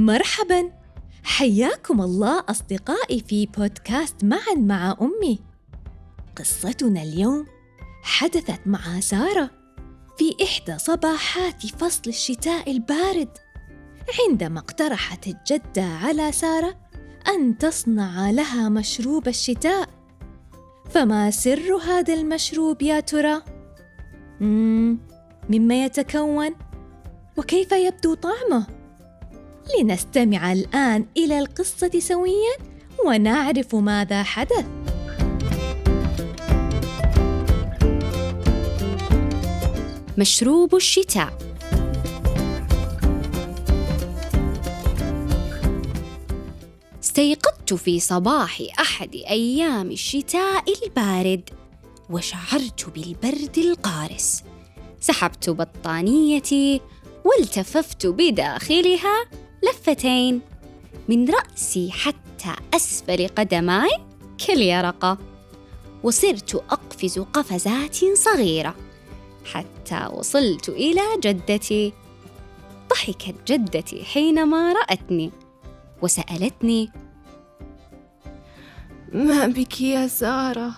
مرحبا. حياكم الله أصدقائي في بودكاست معا مع أمي. قصتنا اليوم حدثت مع سارة في إحدى صباحات فصل الشتاء البارد. عندما اقترحت الجدة على سارة أن تصنع لها مشروب الشتاء. فما سر هذا المشروب يا ترى؟ مم مما يتكون؟ وكيف يبدو طعمه؟ لنستمع الآن إلى القصة سويا ونعرف ماذا حدث. مشروب الشتاء. استيقظت في صباح أحد أيام الشتاء البارد وشعرت بالبرد القارس. سحبت بطانيتي والتففت بداخلها لفتين. من رأسي حتى أسفل قدماي كاليرقه وصرت أقفز قفزات صغيرة حتى وصلت إلى جدتي. ضحكت جدتي حينما رأتني وسألتني ما بك يا سارة؟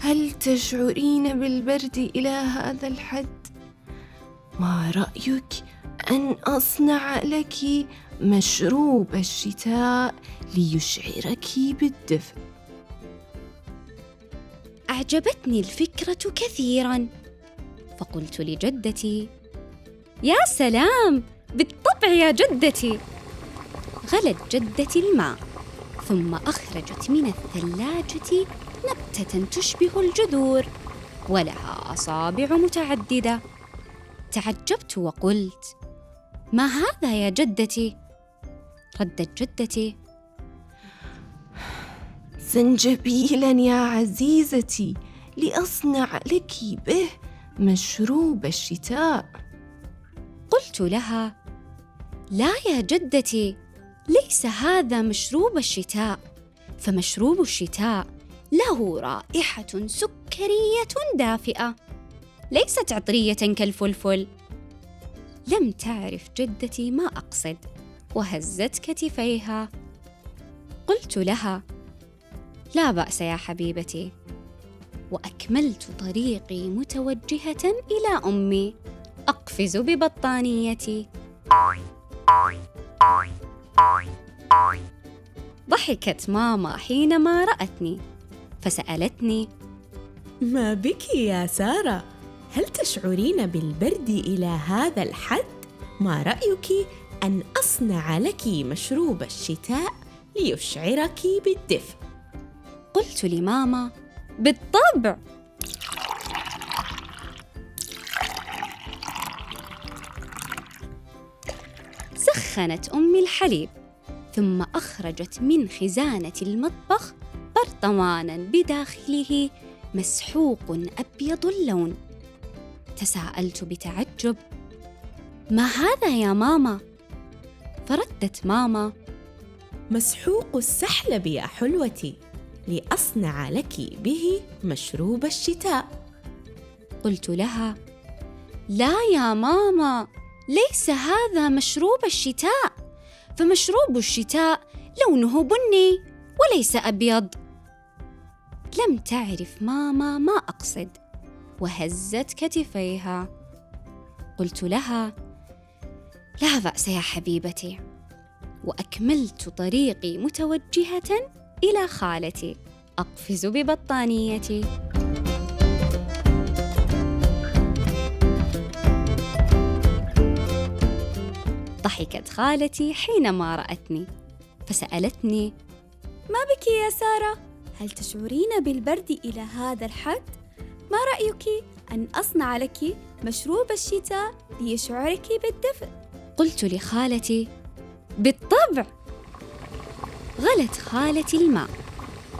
هل تشعرين بالبرد إلى هذا الحد؟ ما رأيك أن أصنع لك مشروب الشتاء ليشعرك بالدفء. أعجبتني الفكرة كثيرا. فقلت لجدتي يا سلام! بالطبع يا جدتي! غلت جدتي الماء ثم أخرجت من الثلاجة نبتة تشبه الجذور ولها أصابع متعددة. تعجبت وقلت ما هذا يا جدتي؟ ردت جدتي. زنجبيلا يا عزيزتي لأصنع لك به مشروب الشتاء. قلت لها لا يا جدتي ليس هذا مشروب الشتاء. فمشروب الشتاء له رائحة سكرية دافئة ليست عطرية كالفلفل. لم تعرف جدتي ما أقصد وهزت كتفيها. قلت لها لا بأس يا حبيبتي. وأكملت طريقي متوجهة إلى أمي. أقفز ببطانيتي. ضحكت ماما حينما رأتني فسألتني ما بك يا سارة؟ هل تشعرين بالبرد إلى هذا الحد؟ ما رأيك أن أصنع لك مشروب الشتاء ليشعرك بالدفء؟ قلت لماما بالطبع. سخنت أمي الحليب ثم أخرجت من خزانة المطبخ برطمانا بداخله مسحوق أبيض اللون. تساءلت بتعجب. ما هذا يا ماما؟ فردت ماما. مسحوق السحلب يا حلوتي لأصنع لك به مشروب الشتاء. قلت لها. لا يا ماما ليس هذا مشروب الشتاء. فمشروب الشتاء لونه بني وليس أبيض. لم تعرف ماما ما أقصد. وهزت كتفيها. قلت لها لا بأس يا حبيبتي. وأكملت طريقي متوجهة إلى خالتي. أقفز ببطانيتي. ضحكت خالتي حينما رأتني. فسألتني ما بك يا سارة؟ هل تشعرين بالبرد إلى هذا الحد؟ ما رأيك أن أصنع لك مشروب الشتاء ليشعرك بالدفء؟ قلت لخالتي بالطبع. غلت خالتي الماء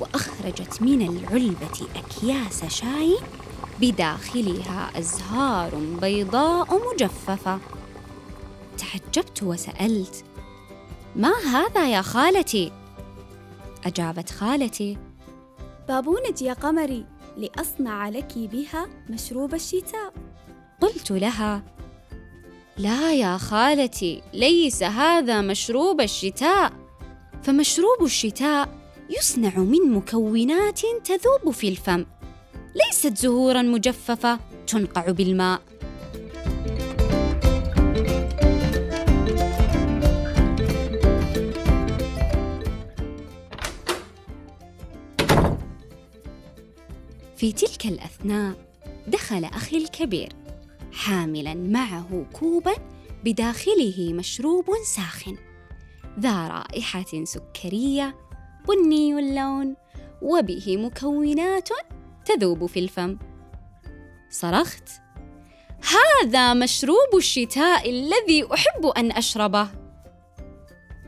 وأخرجت من العلبة أكياس شاي بداخلها أزهار بيضاء مجففة. تعجبت وسألت ما هذا يا خالتي؟ أجابت خالتي بابونج يا قمري. لأصنع لك بها مشروب الشتاء. قلت لها لا يا خالتي ليس هذا مشروب الشتاء. فمشروب الشتاء يصنع من مكونات تذوب في الفم ليست زهورا مجففة تنقع بالماء. في تلك الأثناء دخل أخي الكبير حاملا معه كوبا بداخله مشروب ساخن ذا رائحة سكرية بني اللون وبه مكونات تذوب في الفم. صرخت هذا مشروب الشتاء الذي أحب أن أشربه.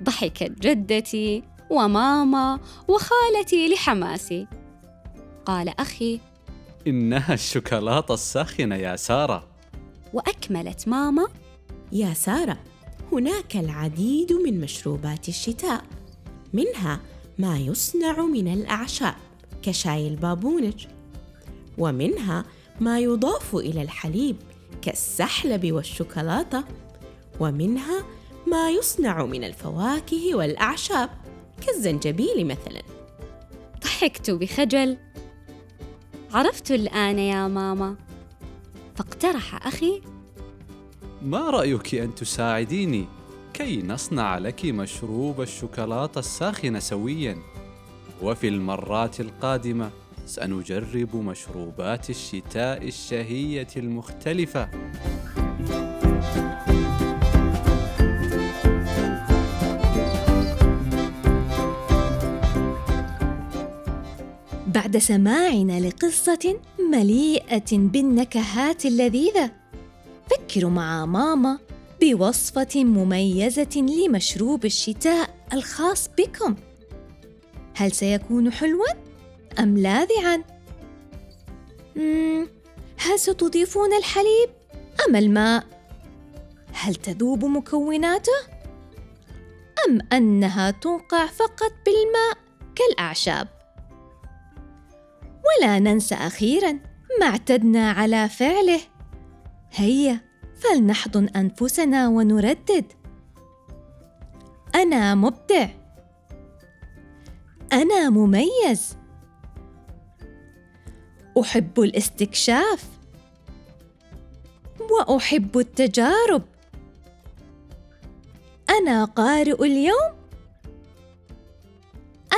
ضحكت جدتي وماما وخالتي لحماسي. قال أخي إنها الشوكولاتة الساخنة يا سارة. وأكملت ماما يا سارة هناك العديد من مشروبات الشتاء منها ما يصنع من الأعشاب كشاي البابونج ومنها ما يضاف إلى الحليب كالسحلب والشوكولاتة ومنها ما يصنع من الفواكه والأعشاب كالزنجبيل مثلا. ضحكت بخجل. عرفت الآن يا ماما. فاقترح أخي. ما رأيك أن تساعديني كي نصنع لك مشروب الشوكولاتة الساخنة سويا؟ وفي المرات القادمة سنجرب مشروبات الشتاء الشهية المختلفة. بعد سماعنا لقصة مليئة بالنكهات اللذيذة فكروا مع ماما بوصفة مميزة لمشروب الشتاء الخاص بكم هل سيكون حلوا أم لاذعا؟ هل ستضيفون الحليب أم الماء؟ هل تذوب مكوناته؟ أم أنها تنقع فقط بالماء كالأعشاب؟ ولا ننسى أخيرا ما اعتدنا على فعله. هيا فلنحضن أنفسنا ونردد. أنا مبدع. أنا مميز. أحب الاستكشاف. وأحب التجارب. أنا قارئ اليوم.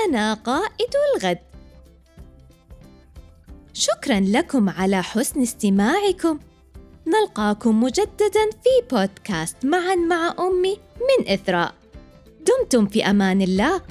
أنا قائد الغد. شكرا لكم على حسن استماعكم. نلقاكم مجددا في بودكاست معا مع أمي من إثراء. دمتم في أمان الله.